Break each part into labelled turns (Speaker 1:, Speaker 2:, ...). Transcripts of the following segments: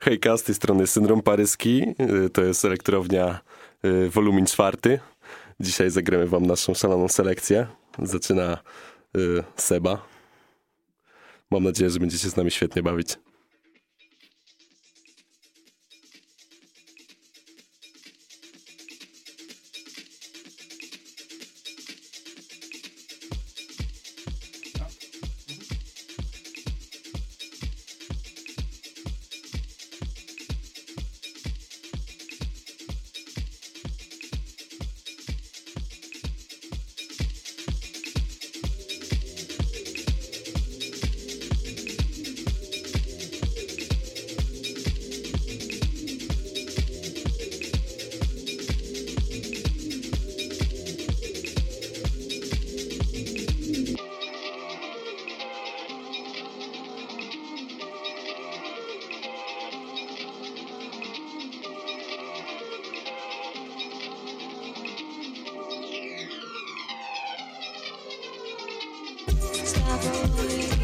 Speaker 1: Hejka, z tej strony Syndrom Paryski, y, to jest elektrownia y, wolumin czwarty. Dzisiaj zagramy wam naszą szaloną selekcję. Zaczyna y, Seba. Mam nadzieję, że będziecie z nami świetnie bawić.
Speaker 2: Stop away.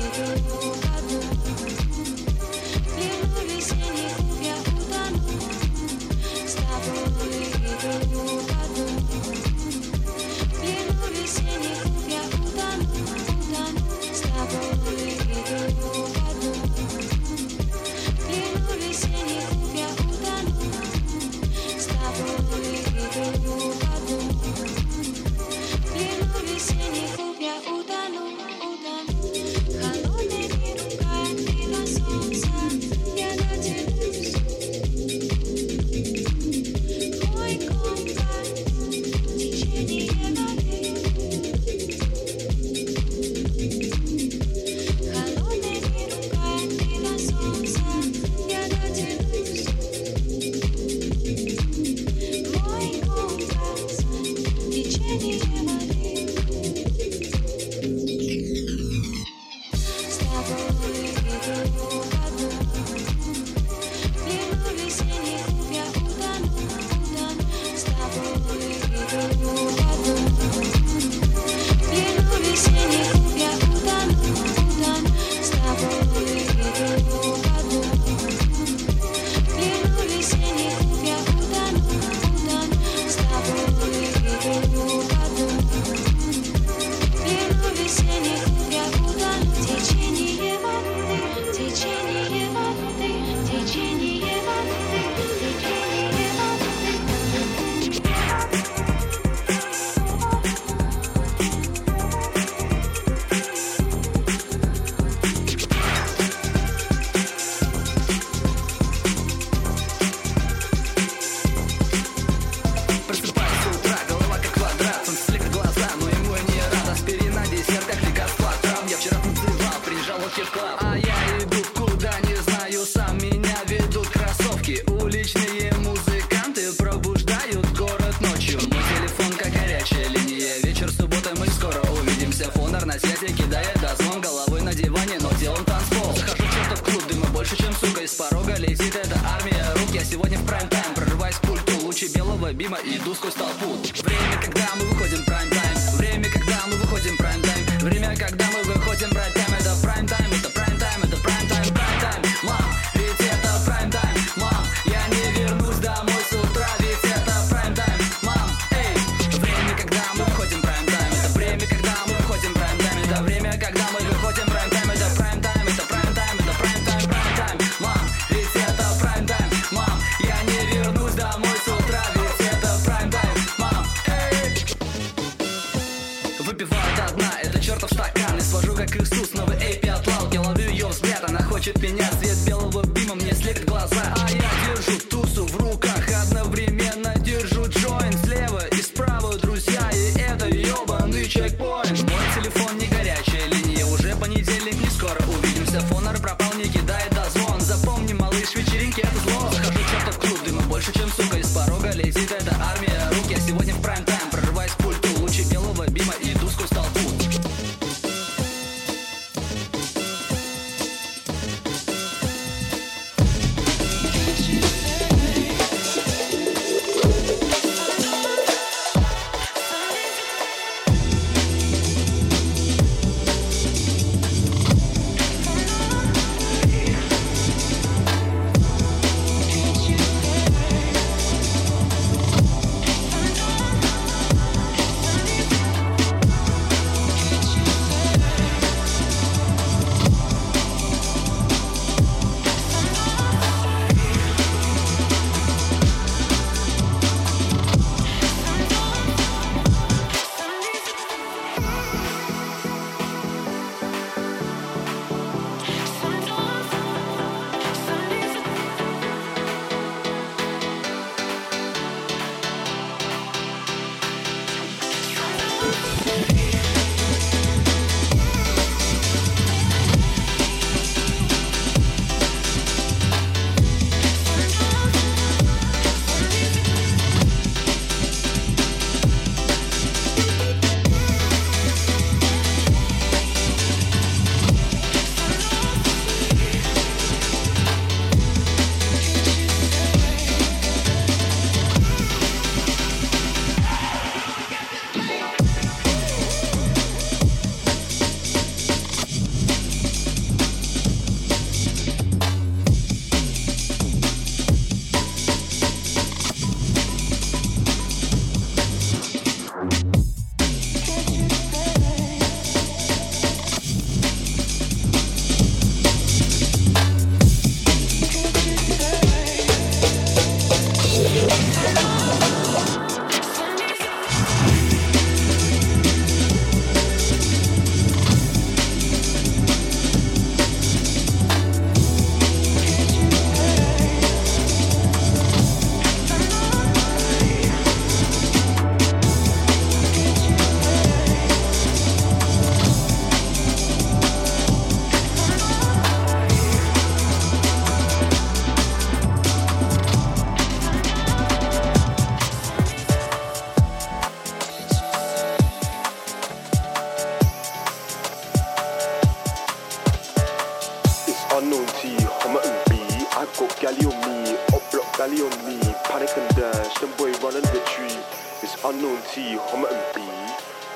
Speaker 2: T, Homerton B.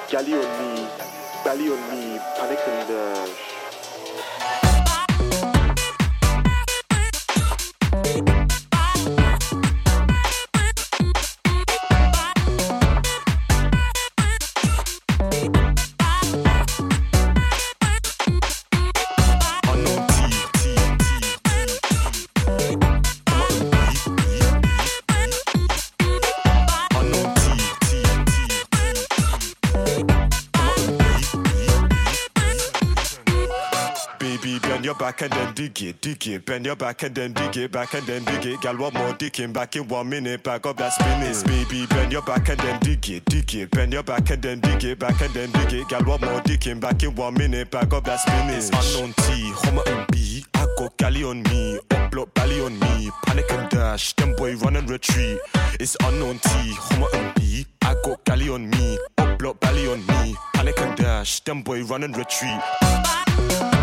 Speaker 2: Galley on me,
Speaker 3: back and then dig it, dig it. Bend your back and then dig it, back and then dig it. Gal, one more dicking back in one minute. Back up that spinach. Baby, bend your back and then dig it, dig it. Bend your back and then dig it, back and then dig it. Gal, one more dicking back in one minute. Back up that spinach. Unknown T, Homerton B. I got galley on me, up block belly on me. Panic and dash, them boy run and retreat. It's unknown T, Homerton B. I got galley on me, up block belly on me. Panic and dash, them boy run and retreat.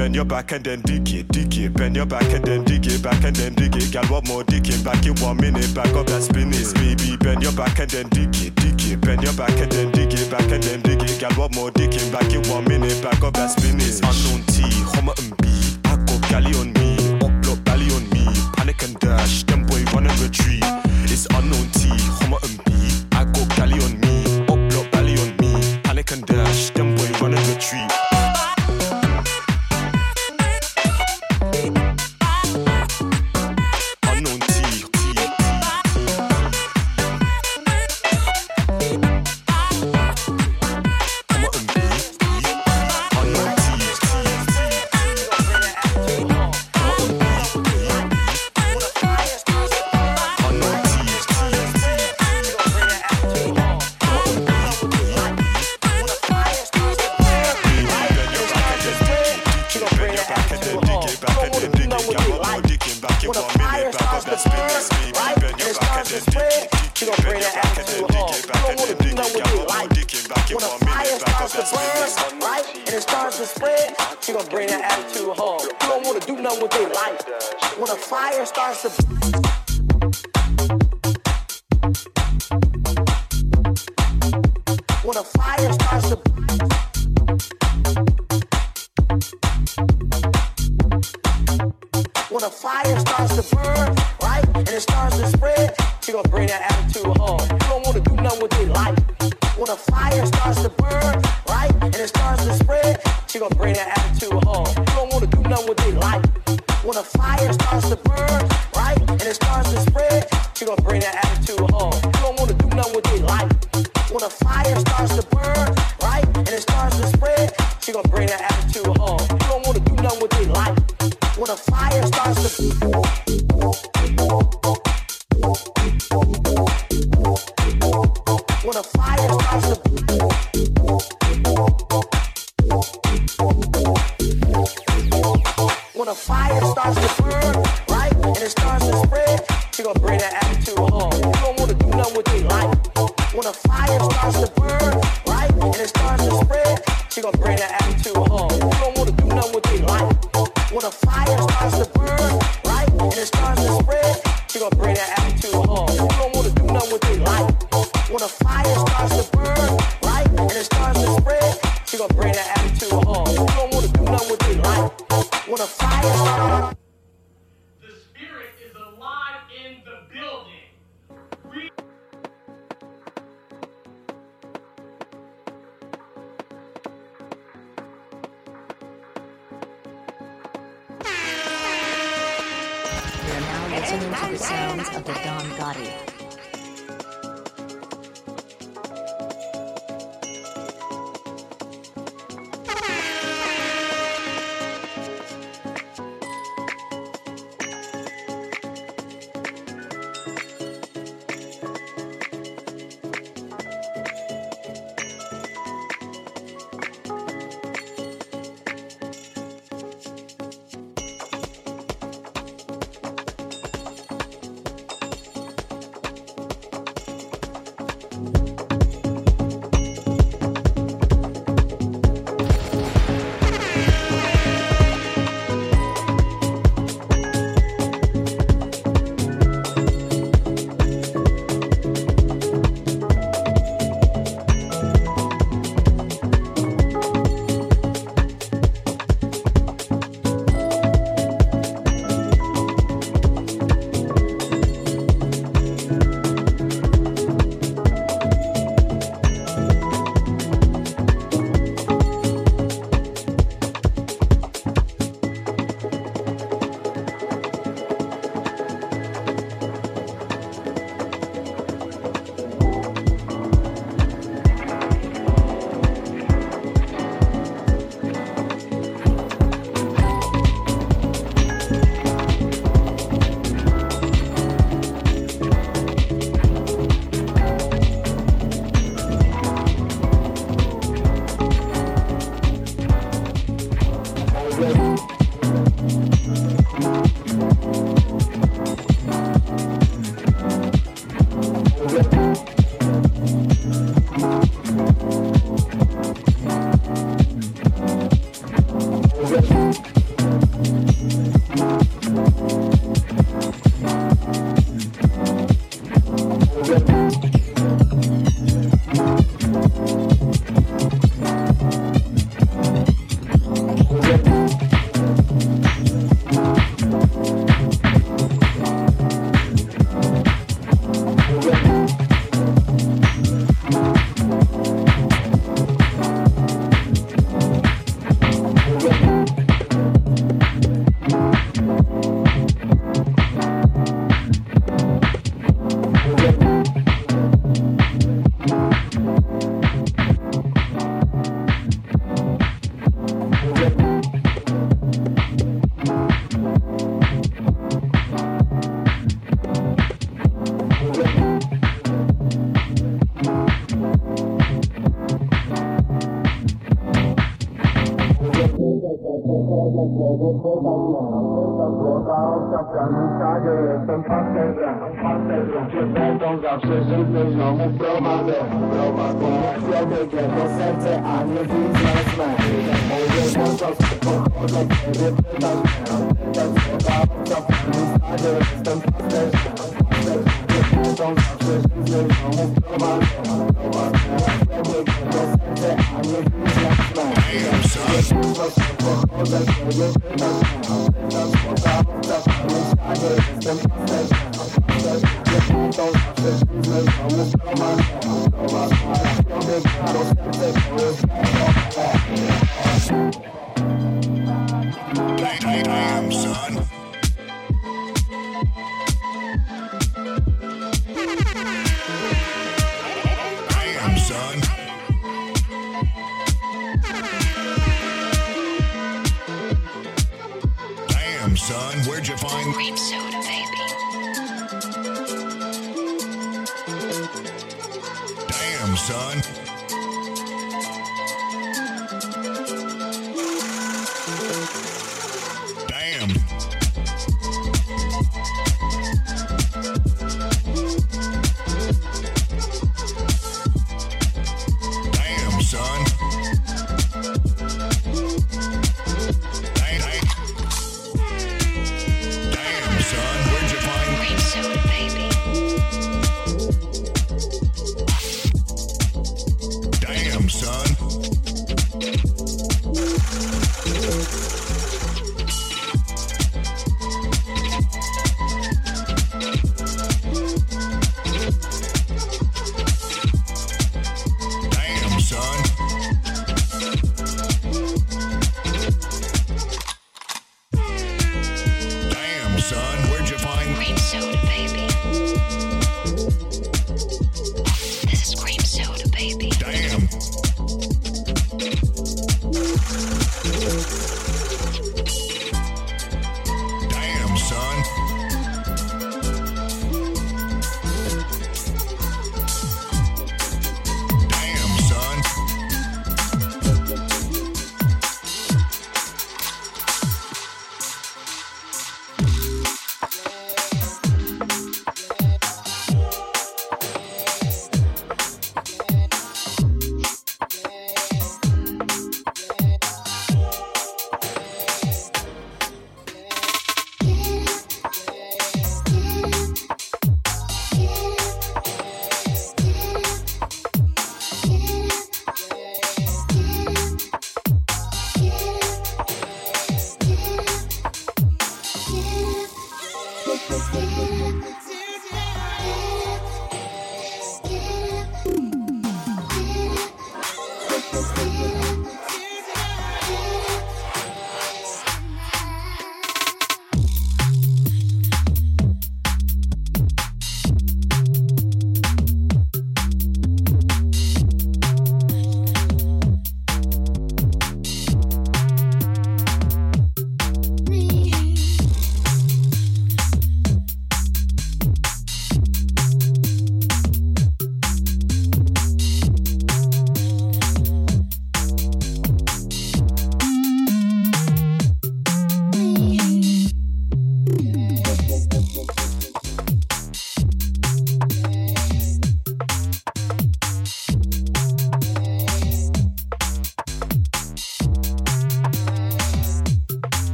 Speaker 3: Bend your back and then dig it, dig it. Bend your back and then dig it, back and then dig it. Gal, what more digging? Back in one minute, back up that spinach. Baby, bend your back and then dig it, dig it. Bend your back and then dig it, back and then dig it. Gal, what more digging? Back in one minute, back up that spinach. Unknown T, Homerton B. I got galley on me, up block belly on me. Panic and dash, them boy run and retreat. It's unknown T, Homerton B. I got galley on me, up block belly on me. Panic and dash, them boy run and retreat.
Speaker 4: When a fire starts to burn, right, and it starts to spread, she gonna bring that attitude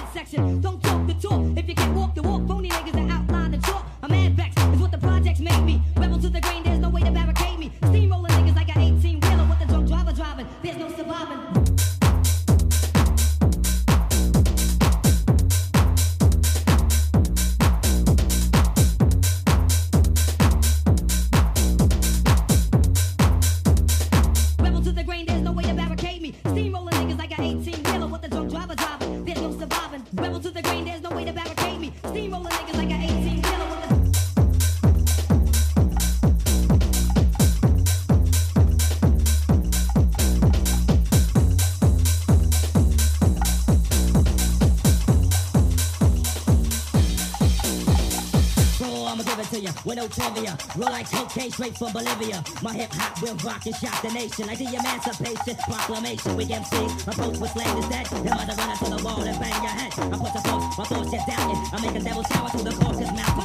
Speaker 5: midsection. Don't talk the talk if you can't walk the walk. Phony niggas that outline the chalk.
Speaker 6: Bolivia, Roll like cocaine straight from Bolivia. My hip hop will rock and shock the nation like the Emancipation Proclamation. We MCs approach with slaves, is that. The mother run up to the wall and bang your head. I put the force, my force is down. I make a devil shower through the force's mouth.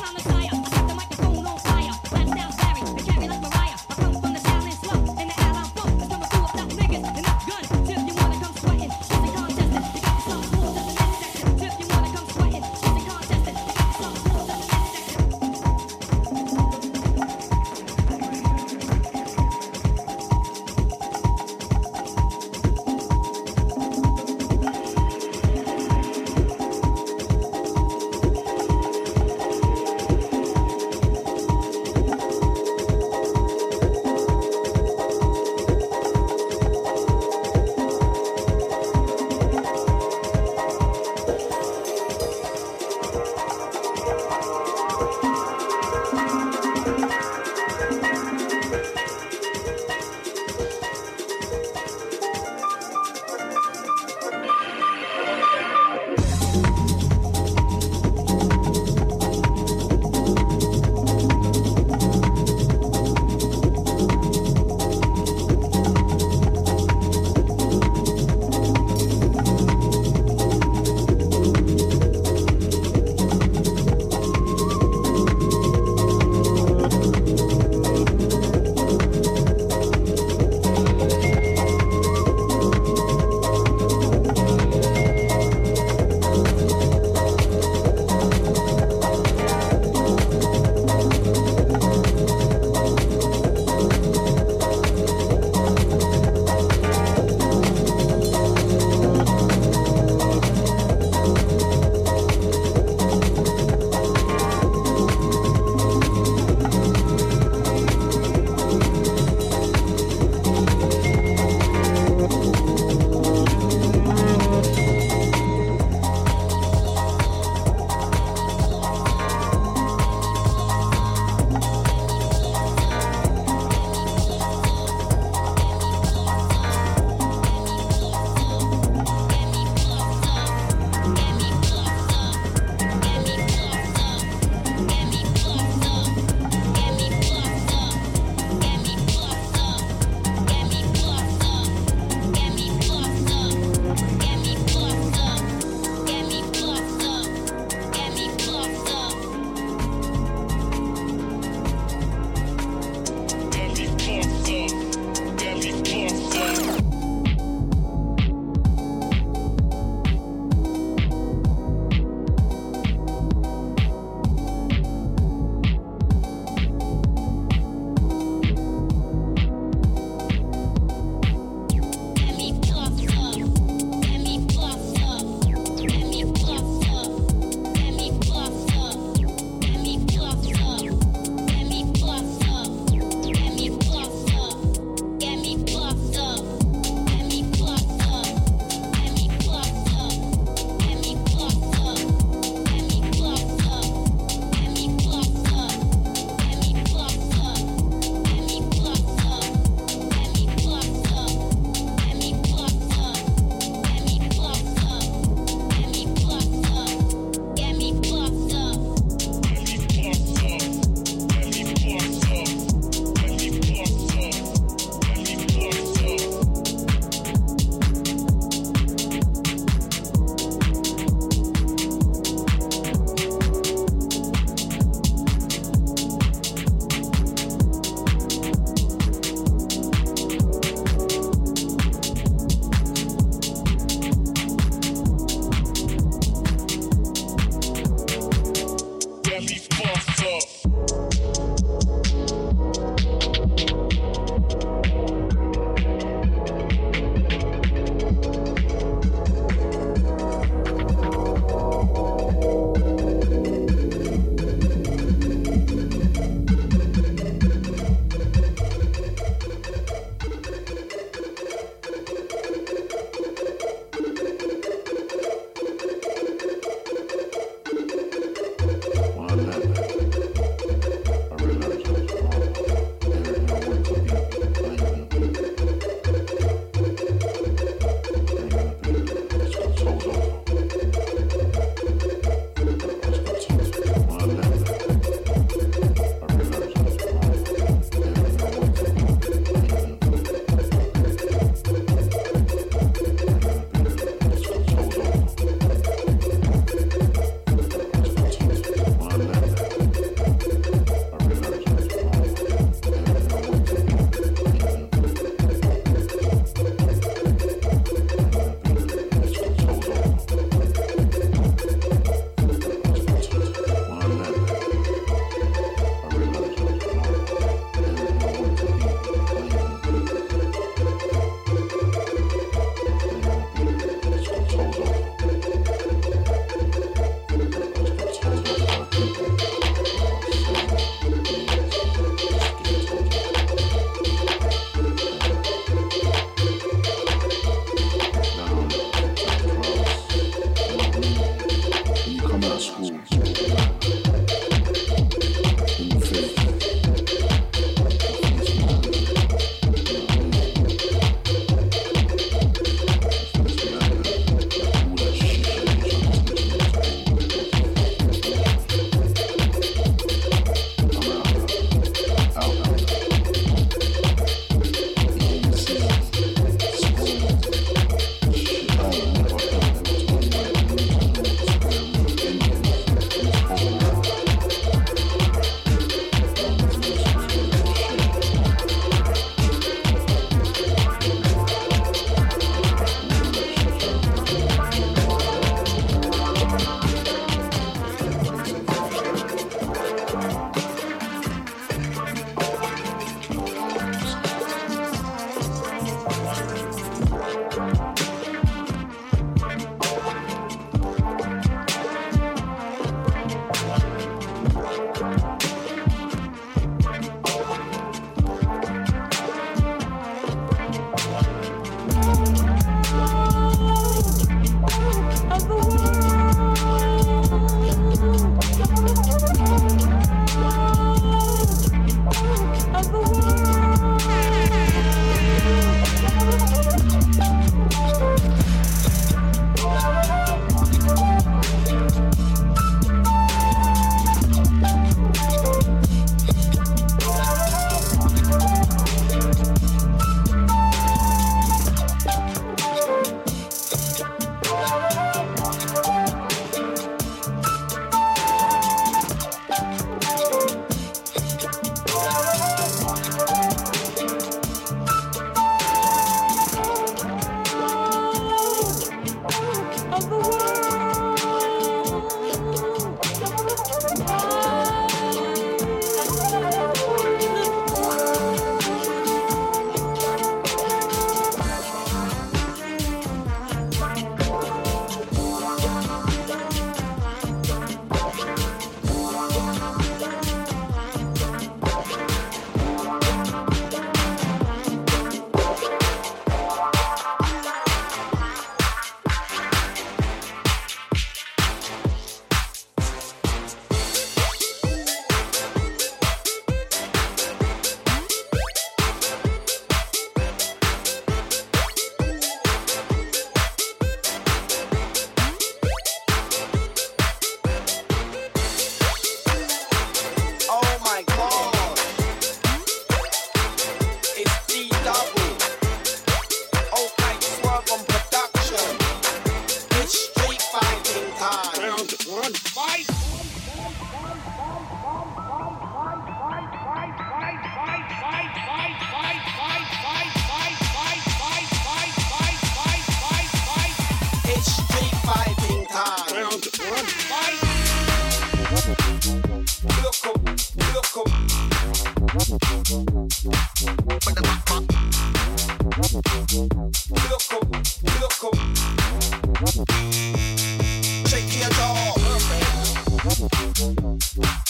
Speaker 6: Thank you.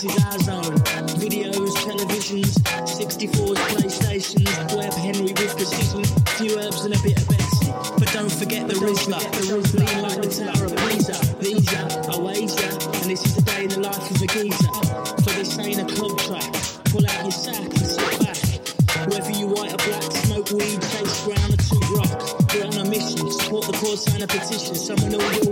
Speaker 7: This is our zone. Videos, televisions, 64s, PlayStations, Web Henry with precision, few herbs and a bit of Betsy. But don't forget the Rizla, lean like the Tower of Pisa. These are a wager, and this is the day in the life of a geezer. For this ain't a club track. Pull out your sack and sit back. Whether you white or black, smoke weed, taste brown or toot rock. We're on a mission, support the cause, sign a petition, summon all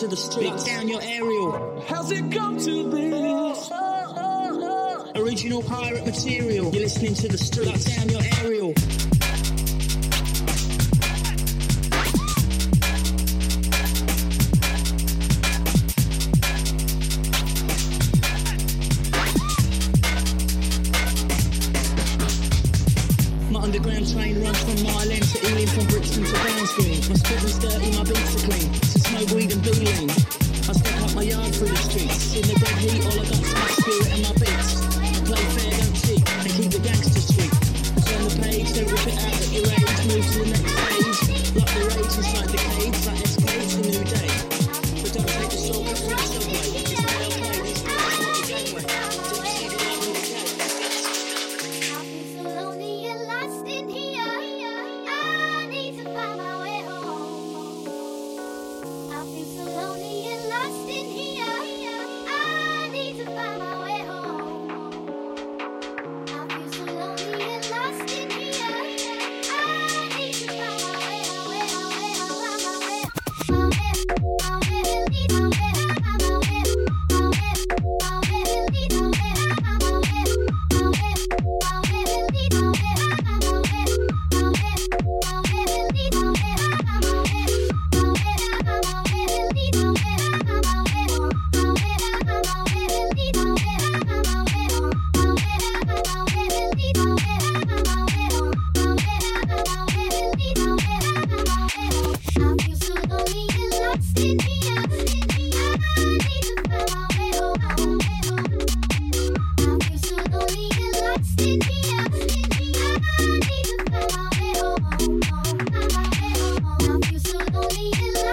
Speaker 7: to the streets. Down your aerial. How's it come to this? Original pirate material. You're listening to the streets. Down your aerial. My underground train runs from Mile End to Ealing, from Brixton to Browns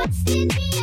Speaker 8: what's.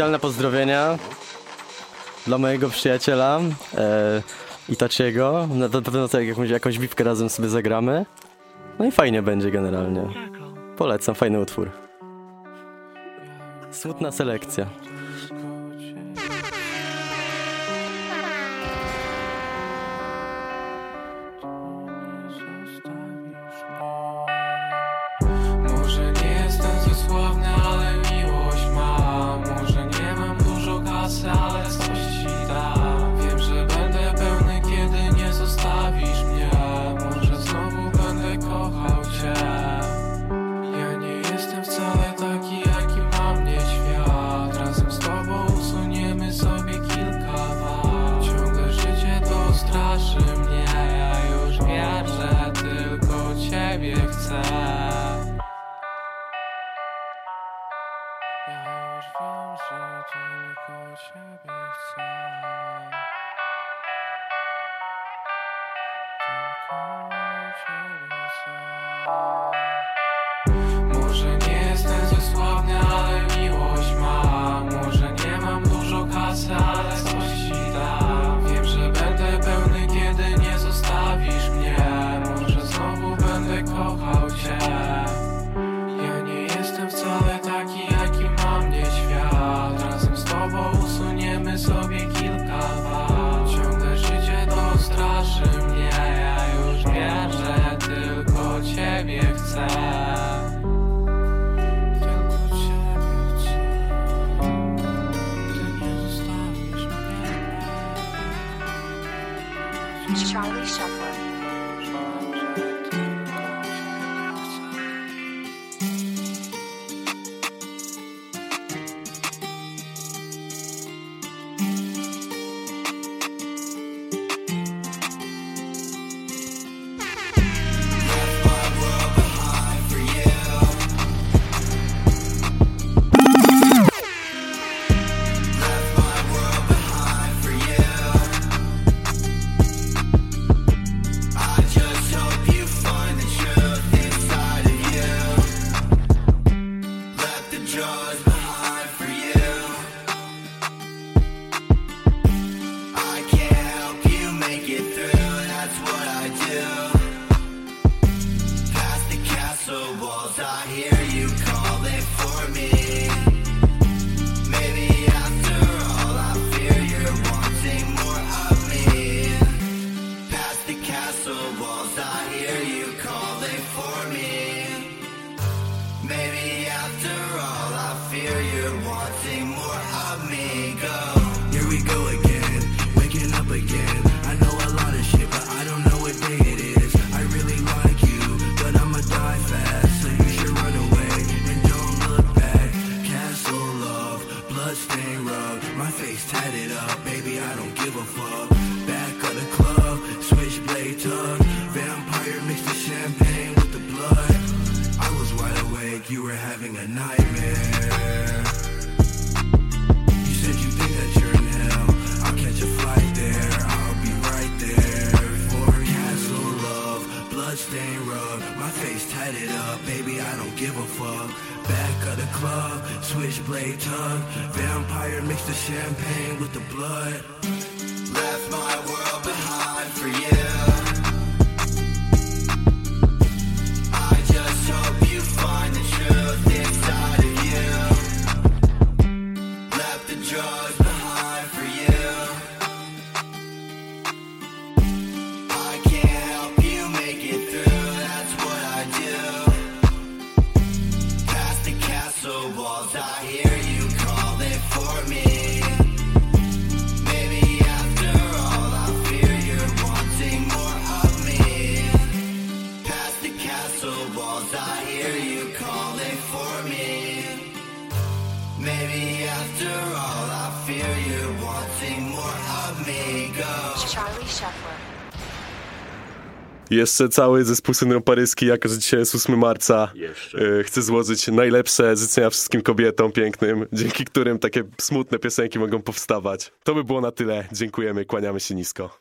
Speaker 9: Specjalne pozdrowienia dla mojego przyjaciela e, Itaciego. Na, pewno tak jakąś, jakąś biwkę razem sobie zagramy. No i fajnie będzie generalnie. Polecam, fajny utwór. Smutna selekcja.
Speaker 10: Charlie Shuffler.
Speaker 11: club, switchblade tongue. Vampire mix the champagne with the blood.
Speaker 1: Jeszcze cały zespół Syndrom Paryski, jako że dzisiaj jest 8 marca, Jeszcze. Y, chcę złożyć najlepsze życzenia wszystkim kobietom pięknym, dzięki którym takie smutne piosenki mogą powstawać. To by było na tyle. Dziękujemy, kłaniamy się nisko.